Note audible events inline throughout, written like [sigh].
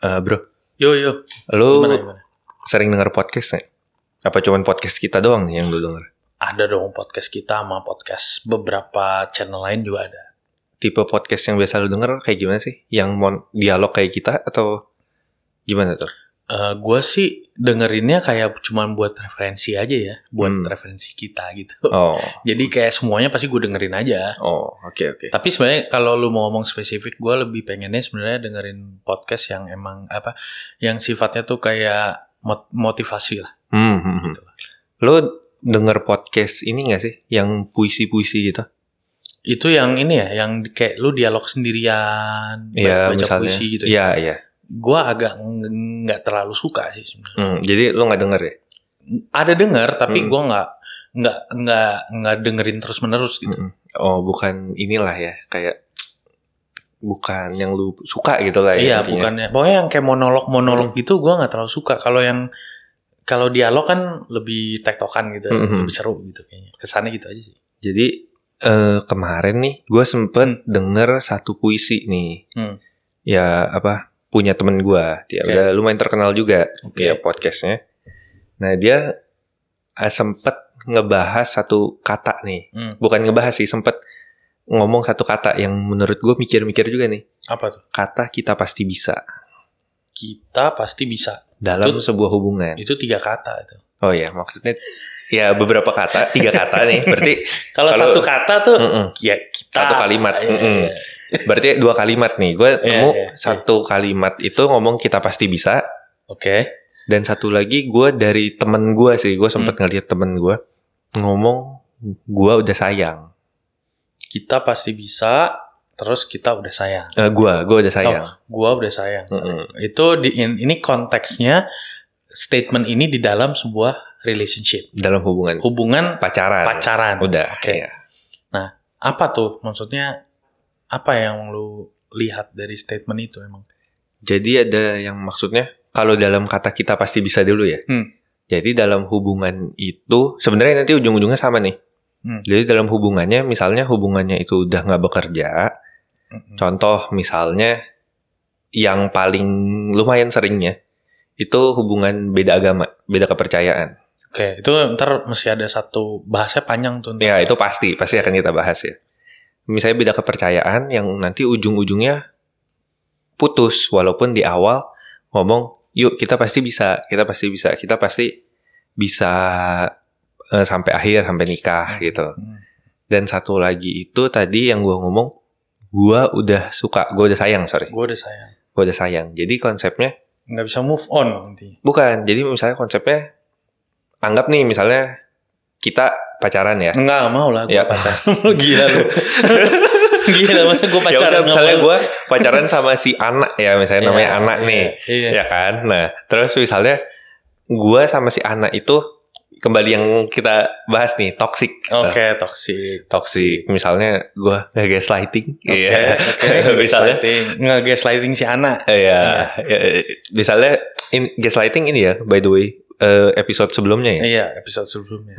Eh, bro, Yo yo. lu Gimana, gimana? sering denger podcast nggak? Apa cuman podcast kita doang nih yang lu denger? Ada dong podcast kita sama podcast beberapa channel lain juga ada. Tipe podcast yang biasa lu denger kayak gimana sih? Yang mon dialog kayak kita atau gimana tuh? Eh gue sih dengerinnya kayak cuman buat referensi aja ya, buat Hmm. referensi kita gitu. Oh, [laughs] Jadi kayak semuanya pasti gue dengerin aja. oh, oke oke. Tapi sebenarnya kalau lu mau ngomong spesifik, gue lebih pengennya sebenarnya dengerin podcast yang emang apa, yang sifatnya tuh kayak mot- motivasi lah. Hmm, hmm, hmm. Gitu lah. Lu denger podcast ini gak sih? Yang puisi-puisi gitu? Itu yang ini ya, yang kayak lu dialog sendirian, Iya, baca misalnya. puisi gitu. Iya, iya. Gue agak ng- nggak terlalu suka sih sebenarnya. Hmm, jadi lu gak denger ya? Ada denger, tapi Hmm. gue nggak nggak nggak nggak dengerin terus menerus gitu. Mm-mm. Oh, bukan inilah ya, kayak bukan yang lu suka gitu lah ya. Iya, intinya. bukannya. Pokoknya yang kayak monolog-monolog Hmm. gitu gue nggak terlalu suka. Kalau yang kalau dialog kan lebih tektokan gitu, Hmm. lebih seru gitu kayaknya. Kesannya gitu aja sih. Jadi eh, kemarin nih gue sempet denger satu puisi nih. Hmm. Ya apa punya temen gue. Dia Oke. udah lumayan terkenal juga Oke. ya podcastnya. Nah dia eh, sempet ngebahas satu kata nih. Hmm. Bukan ngebahas sih sempet ngomong satu kata yang menurut gue mikir-mikir juga nih. Apa tuh? Kata kita pasti bisa Kita pasti bisa. dalam Itu- sebuah hubungan. Itu tiga kata itu. Oh ya maksudnya ya beberapa kata, tiga kata nih. Berarti [laughs] Kalau Kalau- satu kata tuh mm-mm. ya kita Satu kalimat, Iya, mm-mm. iya. Berarti dua kalimat nih. Gue Iya, nemu iya, iya. satu kalimat itu ngomong kita pasti bisa. Oke. Dan satu lagi gue dari temen gue sih, gue sempet Hmm. ngeliat temen gue ngomong gue udah sayang. Kita pasti bisa. Terus kita udah sayang. Eh, gue, gue udah sayang. Gua udah sayang. Mm-mm. Itu di in- ini konteksnya statement ini di dalam sebuah relationship, Dalam hubungan hubungan pacaran. pacaran. Udah. Oke. iya. Apa tuh maksudnya? Apa yang lu lihat dari statement itu emang? Jadi ada yang maksudnya kalau dalam kata kita pasti bisa dulu ya. Hmm. Jadi dalam hubungan itu sebenarnya nanti ujung-ujungnya sama nih. Hmm. Jadi dalam hubungannya misalnya hubungannya itu udah nggak bekerja, Mm-mm. Contoh misalnya yang paling lumayan seringnya itu hubungan beda agama, beda kepercayaan. Oke, itu ntar mesti ada satu bahasnya panjang tuh. ntar. Ya itu pasti, pasti akan kita bahas ya. Misalnya beda kepercayaan yang nanti ujung-ujungnya putus walaupun di awal ngomong yuk kita pasti bisa, kita pasti bisa, kita pasti bisa eh, sampai akhir sampai nikah gitu. Hmm. Dan satu lagi itu tadi yang gua ngomong gua udah suka, gua udah sayang sorry. Gue udah sayang. gue udah sayang. Jadi konsepnya Nggak bisa move on nanti. bukan. Jadi misalnya konsepnya anggap nih misalnya kita pacaran ya. Enggak mau lah gue Ya. pacaran. [laughs] Gila lu. [laughs] Gila masa gue Ya pacaran udah nggak misalnya gue pacaran sama si anak ya misalnya namanya Iya, anak iya, nih, Iya. ya kan. Nah terus misalnya gue sama si anak itu kembali yang kita bahas nih toxic. Oke, toxic. Toxic. Misalnya gue nggak gaslighting. Iya. oke. [laughs] misalnya Gaslighting. Nge-gaslighting si anak. Iya, ya, misalnya in, gaslighting ini ya, by the way, eh, episode sebelumnya ya. Iya, episode sebelumnya.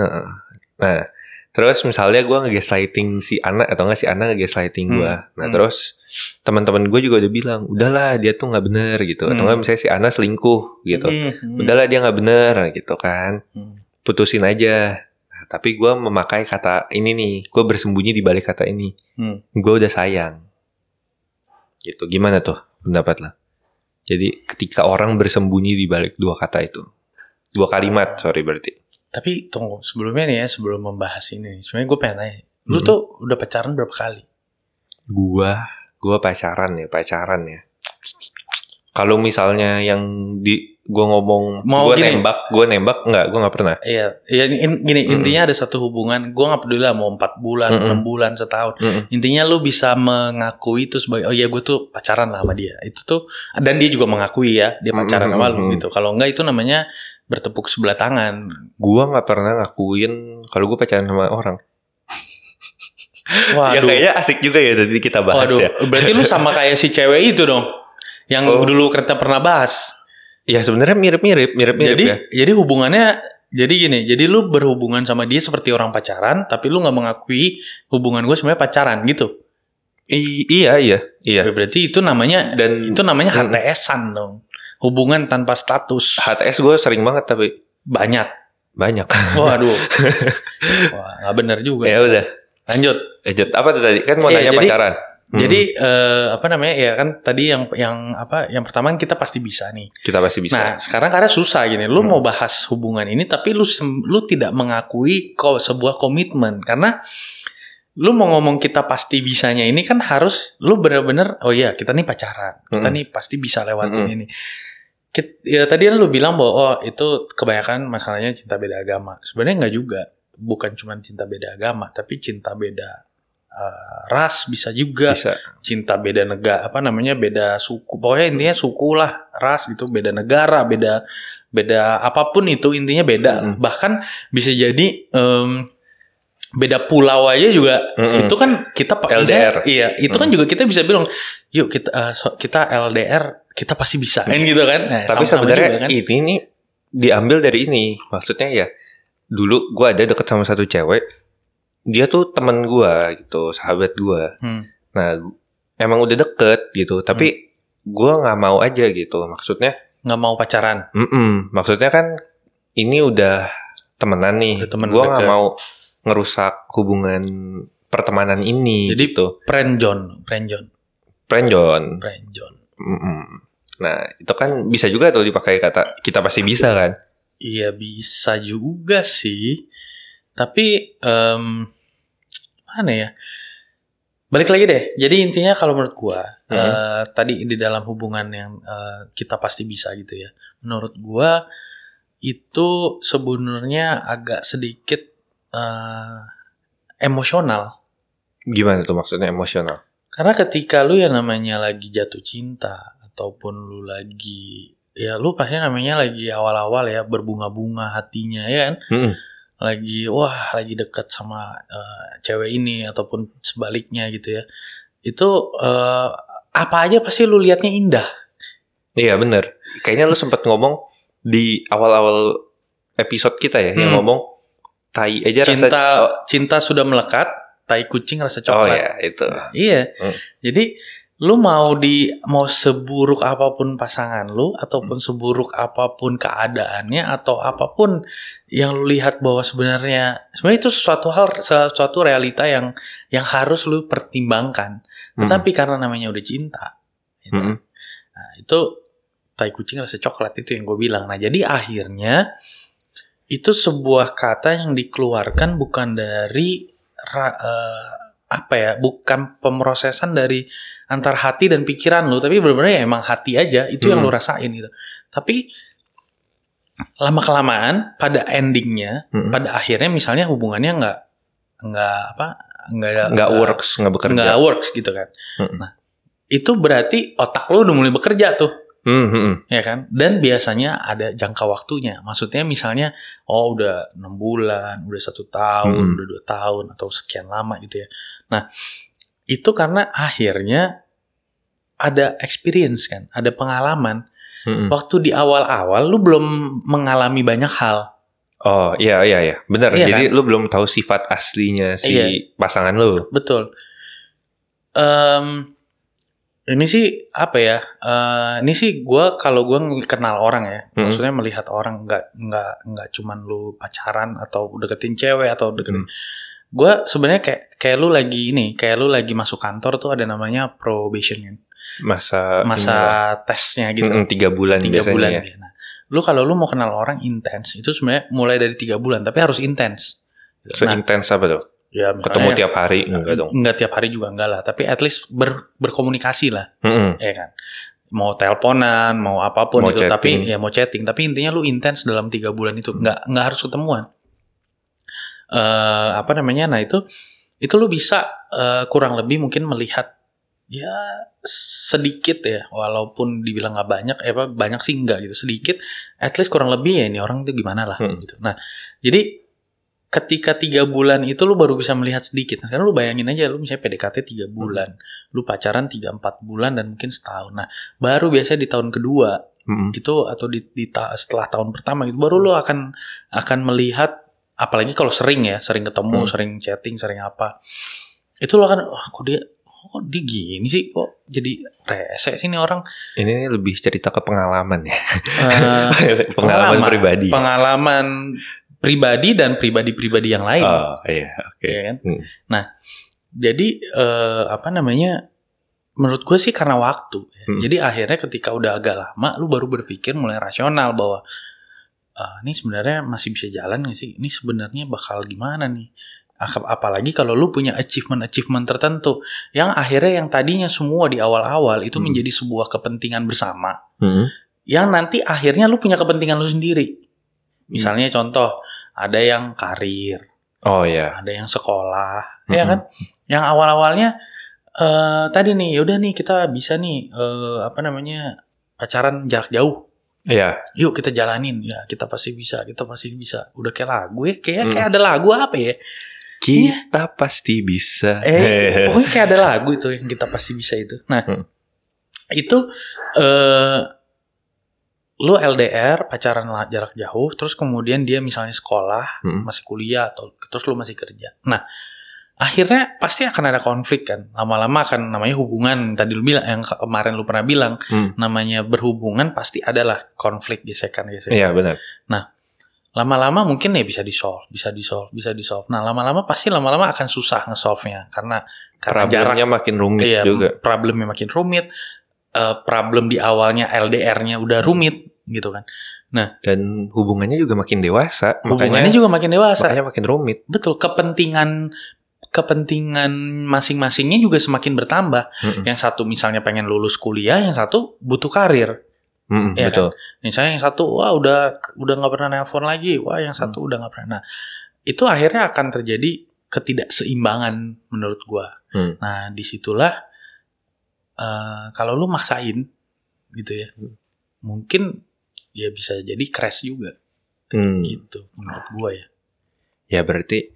Nah, terus misalnya gue nge-gaslighting si anak atau enggak si anak nge-gaslighting gue. Hmm. Nah, Hmm. terus teman-teman gue juga udah bilang, udahlah dia tuh nggak bener gitu. Atau Hmm. enggak misalnya si anak selingkuh gitu. Hmm, hmm. Udahlah dia nggak bener gitu kan. Hmm. Putusin aja. Nah, tapi gue memakai kata ini nih, gue bersembunyi di balik kata ini. Hmm. Gue udah sayang. Gitu. Gimana tuh pendapat lo? Jadi ketika orang bersembunyi di balik dua kata itu. Dua kalimat, sorry berarti. Tapi tunggu, sebelumnya nih ya, sebelum membahas ini, sebenarnya gue pengen nanya, lu Hmm. tuh udah pacaran berapa kali? Gua, gua pacaran ya, pacaran ya. Kalau misalnya yang di gua ngomong Mau gini. nembak, gua nembak enggak, gua nggak pernah. Iya, ya, in- gini Mm-mm. intinya ada satu hubungan, gue nggak peduli lah mau empat bulan, Mm-mm. enam bulan, setahun. Mm-mm. Intinya lu bisa mengakui itu sebagai, oh iya gue tuh pacaran lah sama dia. Itu tuh, dan dia juga mengakui ya, dia pacaran sama lu gitu. Kalau enggak itu namanya bertepuk sebelah tangan. Gua nggak pernah ngakuin kalau gua pacaran sama orang. Ya Waduh, kayaknya asik juga ya tadi kita bahas waduh. ya. Berarti lu sama kayak si cewek itu dong, yang Oh. dulu kita pernah bahas. Ya sebenarnya mirip-mirip, mirip-mirip jadi ya. jadi hubungannya jadi gini jadi lu berhubungan sama dia seperti orang pacaran tapi lu nggak mengakui hubungan gue sebenarnya pacaran gitu I- iya, iya, iya. berarti itu namanya Dan itu namanya. HTS-an dong hubungan tanpa status HTS gue sering banget tapi banyak. banyak. Waduh. [laughs] Wah, nggak bener juga. ya udah. Lanjut. Lanjut. Apa tuh tadi? Kan mau Iya, nanya jadi- pacaran. Hmm, Jadi eh, apa namanya ya kan tadi yang yang apa yang pertama kan kita pasti bisa nih. kita pasti bisa. Nah sekarang karena susah gini, lu Hmm. mau bahas hubungan ini tapi lu sem- lu tidak mengakui kok sebuah komitmen karena lu mau ngomong kita pasti bisanya ini kan harus lu bener-bener oh iya kita nih pacaran, kita Hmm. nih pasti bisa lewatin Hmm. ini. Kit- ya tadi kan lu bilang bahwa oh itu kebanyakan masalahnya cinta beda agama. Sebenarnya nggak juga, bukan cuma cinta beda agama tapi cinta beda eh, ras bisa juga bisa. cinta beda negara apa namanya beda suku pokoknya intinya suku lah ras gitu beda negara beda beda apa pun itu intinya beda Mm. bahkan bisa jadi em, beda pulau aja juga Mm-mm. itu kan kita LDR. iya itu kan juga kita bisa bilang yuk kita eh, so- kita LDR kita pasti bisa kan gitu kan Nah, Tapi sebenarnya juga kan. ini nih diambil dari ini. Maksudnya ya dulu gue ada deket sama satu cewek. Dia tuh temen gue gitu, sahabat gue. Hmm. Nah emang udah deket gitu. Tapi gue nggak mau aja gitu. Maksudnya, nggak mau pacaran mm maksudnya kan ini udah temenan nih. Udah temen gue nggak deket. mau ngerusak hubungan pertemanan ini Jadi- gitu. friend John Friendzone. friend John Mm-mm. Nah itu kan bisa juga tuh dipakai kata kita pasti bisa kan. Iya bisa juga sih. Tapi em, mana ya? Balik lagi deh. Jadi intinya kalau menurut gua Mhm. eh, tadi di dalam hubungan yang eh, kita pasti bisa gitu ya. Menurut gua itu sebenarnya agak sedikit eh, emosional. Gimana tuh maksudnya emosional? Karena ketika lu yang namanya lagi jatuh cinta ataupun lu lagi ya lu pasti namanya lagi awal-awal ya berbunga-bunga hatinya ya kan Mm-mm. Lagi wah lagi deket sama eh, cewek ini ataupun sebaliknya gitu ya itu eh, apa aja pasti lu liatnya indah Iya bener. Kayaknya lu sempat ngomong di awal-awal episode kita ya yang Hmm. ngomong tai aja cinta rasa. Oh, cinta sudah melekat tai kucing rasa oh coklat ya itu. Iya. Hmm. Jadi lu mau di mau seburuk apa pun pasangan lu ataupun Hmm. seburuk apa pun keadaannya atau apa pun yang lu lihat bahwa sebenarnya sebenarnya itu suatu hal suatu realita yang yang harus lu pertimbangkan. Mm. Tapi karena namanya udah cinta. gitu. Mm-mm. Nah, itu tai kucing rasa coklat itu yang gue bilang. Nah, jadi akhirnya itu sebuah kata yang dikeluarkan bukan dari ra- eh, apa ya, bukan pemrosesan dari antar hati dan pikiran lu, tapi benar-benar ya emang hati aja itu yang Hmm. lu rasain gitu. Tapi lama kelamaan pada endingnya, Mm-mm. pada akhirnya misalnya hubungannya nggak nggak apa nggak nggak works nggak bekerja. nggak works gitu kan. Mm-mm. Nah, itu berarti otak lu udah mulai bekerja tuh Hmm, hmm, hmm. ya kan dan biasanya ada jangka waktunya maksudnya misalnya oh udah enam bulan udah satu tahun Hmm. udah dua tahun atau sekian lama gitu ya nah itu karena akhirnya ada experience kan ada pengalaman Hmm, waktu di awal-awal lu belum mengalami banyak hal Oh iya iya iya benar. Iya Jadi lu belum tahu sifat aslinya si Iya. pasangan lu. betul Em, ini sih apa ya eh, ini sih gua kalau gua kenal orang ya Hmm. maksudnya melihat orang nggak nggak nggak cuman lu pacaran atau deketin cewek atau deketin Hmm. Gue sebenarnya kayak kayak lu lagi ini kayak lu lagi masuk kantor tuh ada namanya probation kan Masa masa tesnya gitu tiga bulan tiga biasanya bulan ya. nah lu kalau lu mau kenal orang intens itu sebenarnya mulai dari tiga bulan tapi harus intens nah Seintens apa tuh? ya Ketemu tiap hari enggak dong. Enggak tiap hari juga enggak lah tapi at least ber- berkomunikasi lah Hmm, hmm. ya kan mau teleponan mau apa pun Mau itu tapi chatting. ya mau chatting tapi intinya lu intens dalam tiga bulan itu nggak nggak harus ketemuan eh apa namanya nah itu itu lu bisa eh, kurang lebih mungkin melihat ya sedikit ya walaupun dibilang nggak banyak eh apa banyak sih enggak gitu sedikit at least kurang lebih ya ini orang itu gimana lah Hmm. gitu nah jadi ketika tiga bulan itu lu baru bisa melihat sedikit nah, sekarang lu bayangin aja lu misalnya PDKT tiga bulan lu pacaran tiga empat bulan dan mungkin setahun nah baru biasanya di tahun kedua Hmm, hmm. itu atau di, di ta- setelah tahun pertama gitu baru lo akan akan melihat apalagi kalau sering ya sering ketemu Hmm. sering chatting sering apa itu lo akan wah kok dia kok dia gini sih kok jadi rese sih nih orang Ini lebih cerita ke pengalaman ya. Eh, [laughs] pengalaman, pribadi. pengalaman pribadi dan pribadi-pribadi yang lain Oh iya, oke. ya kan Hmm. nah jadi eh, apa namanya menurut gue sih karena waktu ya. Hmm. jadi akhirnya ketika udah agak lama lu baru berpikir mulai rasional bahwa ah, ini sebenarnya masih bisa jalan gak sih ini sebenarnya bakal gimana nih Ap- apalagi kalau lu punya achievement-achievement tertentu yang akhirnya yang tadinya semua di awal-awal itu Hmm. menjadi sebuah kepentingan bersama Hmm. yang nanti akhirnya lu punya kepentingan lu sendiri. Misalnya Hmm. contoh, ada yang karir, Oh iya. ada yang sekolah, Mm-mm. ya kan? Yang awal-awalnya eh tadi nih, yaudah nih kita bisa nih eh, apa namanya pacaran jarak jauh. Iya. Yuk kita jalanin, ya kita pasti bisa, kita pasti bisa. Udah kayak lagu ya, kayak Hmm. kayak ada lagu apa ya? Kita pasti bisa. Eh, [laughs] pokoknya kayak ada lagu itu yang kita pasti bisa itu. Nah, Hmm. itu eh lu LDR pacaran lah jarak jauh, terus kemudian dia misalnya sekolah, Hmm. masih kuliah atau terus lu masih kerja. Nah, akhirnya pasti akan ada konflik kan. Lama-lama akan namanya hubungan tadi lu bilang yang ke- kemarin lu pernah bilang Hmm. namanya berhubungan pasti adalah konflik gesekan gesekan. Iya benar. Lama-lama mungkin ya bisa di solve, bisa di solve, bisa di solve. Nah, lama-lama pasti lama-lama akan susah nge-solve-nya karena karena jarak Problemnya makin rumit Iya, juga. problemnya makin rumit. Eh, problem di awalnya LDR-nya udah rumit gitu kan. Dan hubungannya juga makin dewasa. Hubungannya makanya, juga makin dewasa. makanya makin rumit. Betul, kepentingan kepentingan masing-masingnya juga semakin bertambah. Mm-mm. Yang satu misalnya pengen lulus kuliah, yang satu butuh karir. Mm-mm, Iya betul. Misalnya yang satu wah udah udah nggak pernah nelpon lagi, wah yang satu Hmm. udah nggak pernah. Nah, itu akhirnya akan terjadi ketidakseimbangan menurut gua. Hmm. Nah, di situlah eh kalau lu maksain gitu ya, Hmm. mungkin ya bisa jadi crash juga Hmm. gitu menurut gua ya. Ya berarti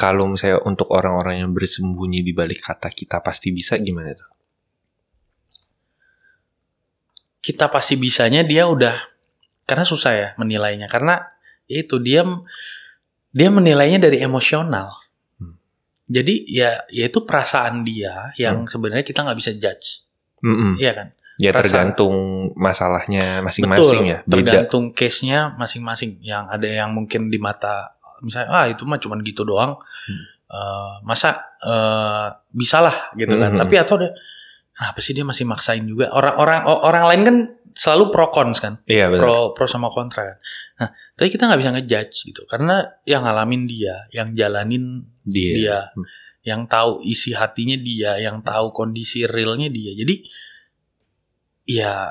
kalau misalnya untuk orang-orang yang bersembunyi di balik kata kita pasti bisa gimana tuh? Kita pasti bisanya dia udah karena susah ya menilainya karena ya itu dia dia menilainya dari emosional. Hmm. Jadi ya ya itu perasaan dia yang sebenarnya kita nggak bisa judge, Mm-mm. iya kan? Ya Perasaan. tergantung masalahnya masing-masing ya. Beda. tergantung case-nya masing-masing. Yang ada yang mungkin di mata misalnya ah itu mah cuman gitu doang. Hmm. Eh, masa eh bisa lah gitu kan. Mhm. Tapi atau ada kenapa sih dia masih maksain juga? Orang-orang orang lain kan selalu pro cons kan. Iya benar. Pro pro sama kontra kan. Nah, tapi kita nggak bisa ngejudge gitu karena yang ngalamin dia, yang jalanin Dia. dia, yang tahu isi hatinya dia, yang tahu kondisi realnya dia. Jadi ya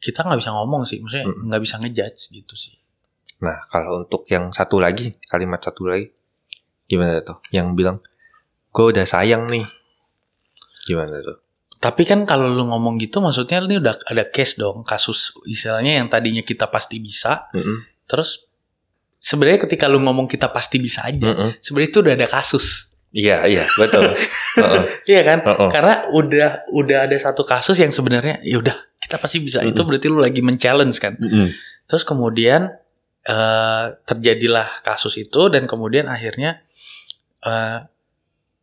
kita nggak bisa ngomong sih, maksudnya Mm. nggak bisa ngejudge gitu sih. Nah, kalau untuk yang satu lagi, kalimat satu lagi, gimana tuh? Yang bilang, gue udah sayang nih. Gimana tuh? Tapi kan kalau lu ngomong gitu, maksudnya ini udah ada case dong, kasus istilahnya yang tadinya kita pasti bisa, Mm-mm. terus sebenarnya ketika lu ngomong kita pasti bisa aja, Mm-mm. sebenarnya itu udah ada kasus, Iya, iya, betul. Heeh, [laughs] iya kan? heeh. Karena udah udah ada satu kasus yang sebenarnya ya udah kita pasti bisa. Itu Mm-mm. berarti lu lagi men-challenge kan. Mm-mm. Terus kemudian eh, terjadilah kasus itu dan kemudian akhirnya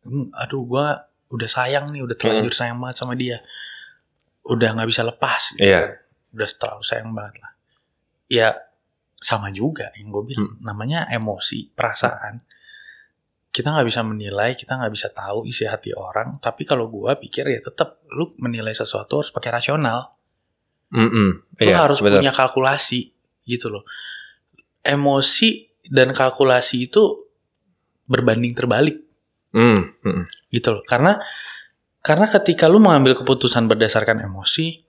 "Hmm, aduh gua udah sayang nih, udah terlanjur sayang banget sama dia. Udah nggak bisa lepas gitu Iya. kan. Udah terlalu sayang banget lah. Ya sama juga yang gue bilang namanya emosi, perasaan. Kita nggak bisa menilai, kita nggak bisa tahu isi hati orang. Tapi kalau gua pikir ya tetap lu menilai sesuatu harus pakai rasional Mm-mm. lu Iya, harus betul. punya kalkulasi gitu loh. Emosi dan kalkulasi itu berbanding terbalik Mm, mm-mm. gitu loh. Karena karena ketika lu mengambil keputusan berdasarkan emosi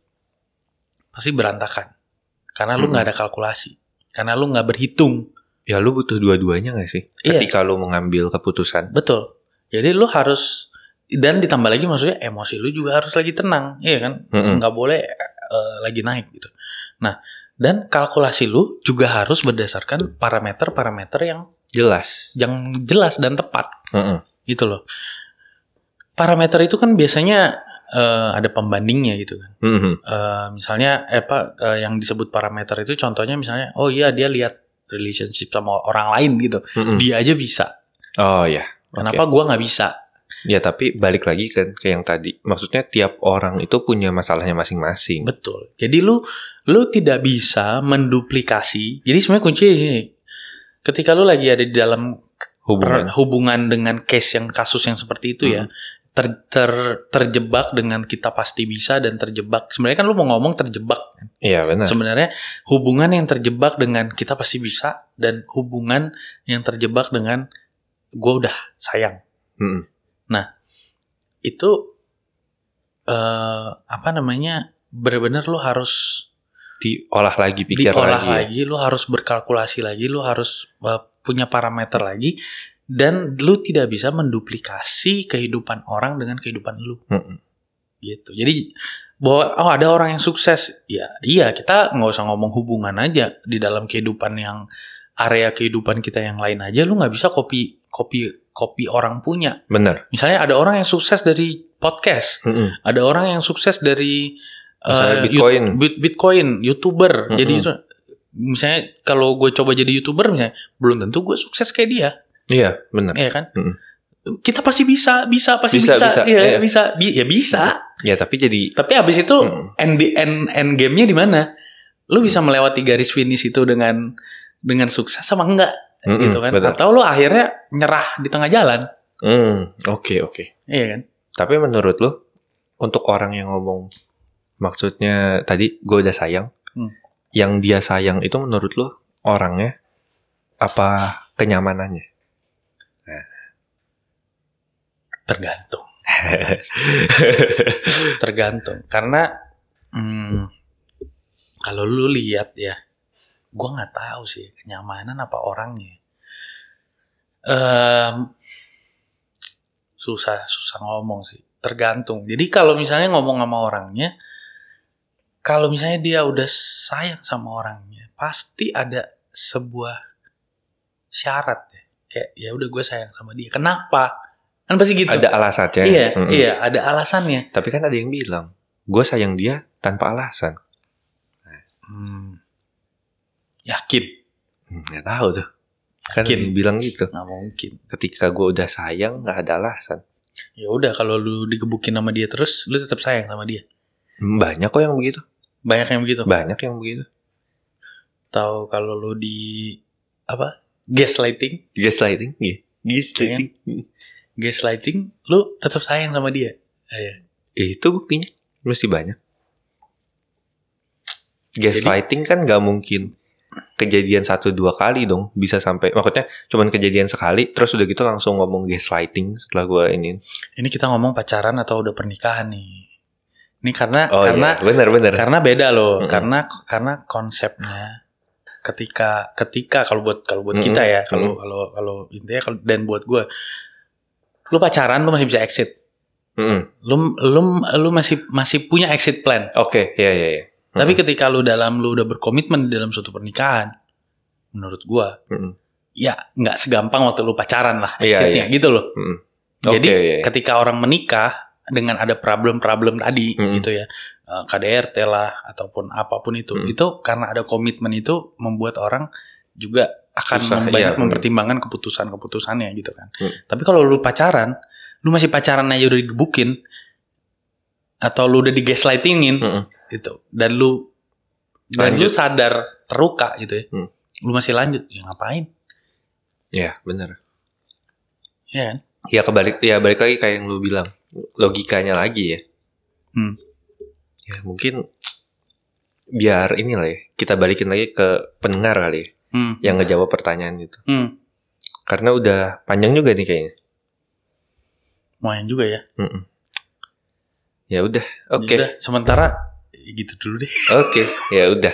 pasti berantakan. Karena lu Mm-mm. nggak ada kalkulasi. Karena lu nggak berhitung. Ya lu butuh dua-duanya gak sih? Iya. Ketika lu mengambil keputusan. Betul. Jadi lu harus dan ditambah lagi maksudnya emosi lu juga harus lagi tenang, iya kan? Mm-mm. nggak boleh eh, lagi naik gitu. Nah, dan kalkulasi lu juga harus berdasarkan parameter-parameter yang Jelas. yang jelas dan tepat Mm-mm. gitu loh. Parameter itu kan biasanya eh, ada pembandingnya gitu kan. Mhm. Eh, misalnya eh, apa eh, yang disebut parameter itu contohnya misalnya oh iya dia lihat relationship sama orang lain gitu. Mm-mm. Dia aja bisa. Oh ya. Kenapa gua nggak bisa? Ya tapi balik lagi kan ke yang tadi. Maksudnya tiap orang itu punya masalahnya masing-masing. Betul. Jadi lu lu tidak bisa menduplikasi. Jadi sebenarnya kuncinya sini. Ketika lu lagi ada di dalam Hubungan. hubungan dengan case yang kasus yang seperti itu ya, ter, ter- terjebak dengan kita pasti bisa dan terjebak. Sebenarnya kan lu mau ngomong terjebak. Iya benar. Sebenarnya hubungan yang terjebak dengan kita pasti bisa dan hubungan yang terjebak dengan gue udah sayang. Mm-mm. Itu eh apa namanya? benar-benar lu harus Diolah lagi, pikir diolah lagi. ya. lagi, lu harus berkalkulasi lagi, lu harus uh, punya parameter lagi dan lu tidak bisa menduplikasi kehidupan orang dengan kehidupan lu. Mm-mm. Gitu. Jadi bahwa oh ada orang yang sukses, ya iya kita nggak usah ngomong hubungan aja di dalam kehidupan yang area kehidupan kita yang lain aja lu nggak bisa copy copy copy orang punya. Benar. Misalnya ada orang yang sukses dari podcast, Mm-mm. ada orang yang sukses dari Misalnya eh, Bitcoin. Bit- Bitcoin, youtuber. Mm-mm. Jadi itu misalnya kalau gue coba jadi youtuber misalnya belum tentu gue sukses kayak dia, Iya benar. ya kan? Mm-mm. Kita pasti bisa, bisa pasti Bisa, bisa, bisa, Iya, iya. bisa, Bi- ya bisa. Ya tapi jadi Tapi abis itu Mm. end end end game-nya di mana? Lu bisa melewati garis finish itu dengan dengan sukses sama enggak Mm-mm, gitu kan? betul. Atau lu akhirnya nyerah di tengah jalan, Hmm, Oke oke. iya kan? Tapi menurut lu untuk orang yang ngomong maksudnya tadi gue udah sayang, Hmm. yang dia sayang itu menurut lu orangnya apa kenyamanannya? Tergantung. [laughs] tergantung karena hmm, kalau lu lihat ya gua nggak tahu sih kenyamanan apa orangnya Em, susah susah ngomong sih tergantung jadi kalau misalnya ngomong sama orangnya kalau misalnya dia udah sayang sama orangnya pasti ada sebuah syarat ya kayak ya udah gue sayang sama dia kenapa kan pasti gitu Ada alasannya. iya Mm-mm. iya ada alasannya Tapi kan ada yang bilang gue sayang dia tanpa alasan. Hmm. Yakin? Hmm, Nggak tahu tuh. Kan Yakin? bilang gitu. Nggak mungkin. Ketika gue udah sayang nggak ada alasan. Ya udah kalau lu digebukin sama dia terus, lu tetap sayang sama dia. Hmm, Banyak kok yang begitu. Banyak yang begitu. Banyak yang begitu. Tahu kalau lu di apa? Gaslighting, Gaslighting, iya. Gaslighting. Hmm. gaslighting, lu tetap sayang sama dia. Iya. Eh, itu buktinya mesti banyak. Gaslighting kan nggak mungkin kejadian satu dua kali dong bisa sampai maksudnya cuman kejadian sekali terus udah gitu langsung ngomong gaslighting setelah gue ini Ini kita ngomong pacaran atau udah pernikahan nih. Ini karena oh karena iya benar benar karena beda loh. Mm-mm. Karena karena konsepnya ketika ketika kalau buat kalau buat Mm-mm. kita ya, kalau kalau kalau intinya kalau dan buat gue lu pacaran lu masih bisa exit. Mm-mm. lu lu lu masih masih punya exit plan. oke ya ya ya Tapi ketika lu dalam lu udah berkomitmen di dalam suatu pernikahan, menurut gua Mm-mm. ya nggak segampang waktu lu pacaran lah Iya, exitnya gitu loh. Mm-mm. Jadi Oke, iya, ketika orang menikah dengan ada problem-problem tadi Mm-mm. gitu ya, eh, KDRT lah ataupun apa pun itu, Mm. itu karena ada komitmen itu membuat orang juga akan Susah, banyak iya. mempertimbangkan keputusan-keputusannya gitu kan. Mm. Tapi kalau lu pacaran, lu masih pacaran aja udah digebukin atau lu udah digaslightingin Mm-mm. Gitu dan lu dan lu Lanjut. sadar terluka gitu ya Hmm. lu masih lanjut ya ngapain ya benar ya kan ya kebalik ya balik lagi kayak yang lu bilang logikanya lagi ya Hmm. ya mungkin biar ini lah ya kita balikin lagi ke pendengar kali ya hmm. yang ngejawab pertanyaan itu Hmm. karena udah panjang juga nih kayaknya lumayan juga ya Mm-mm. ya udah oke Udah, sementara ya gitu dulu deh. [laughs] Oke ya udah.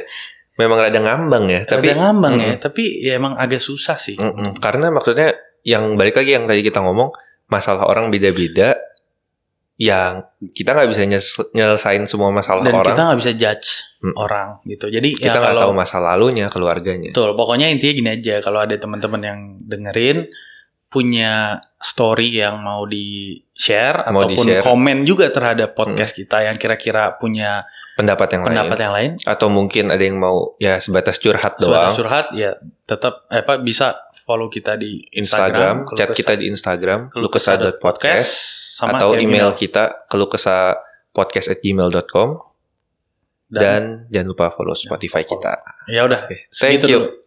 Memang rada ngambang ya tapi tapi ngambang ya Mm-mm. tapi ya emang agak susah sih. Mm-mm. karena maksudnya yang balik lagi yang tadi kita ngomong masalah orang beda-beda yang kita nggak bisa nyelesain semua masalah dan orang. kita nggak bisa judge Mm. orang gitu. Jadi kita ya nggak kalau tahu masa lalunya keluarganya. Betul pokoknya intinya gini aja. Kalau ada teman-teman yang dengerin punya story yang mau di share Mau ataupun di-share. komen juga terhadap podcast kita yang kira-kira punya pendapat yang pendapat lain yang lain atau mungkin ada yang mau ya sebatas curhat Sebatas doang curhat ya tetap eh, apa bisa follow kita di Instagram, Instagram, chat kita di Instagram, kelukesa.podcast sama atau kirim email kita kelukesa podcast at gmail.com dan, dan jangan lupa follow Spotify kita. ya udah Thank Segitu you. dulu.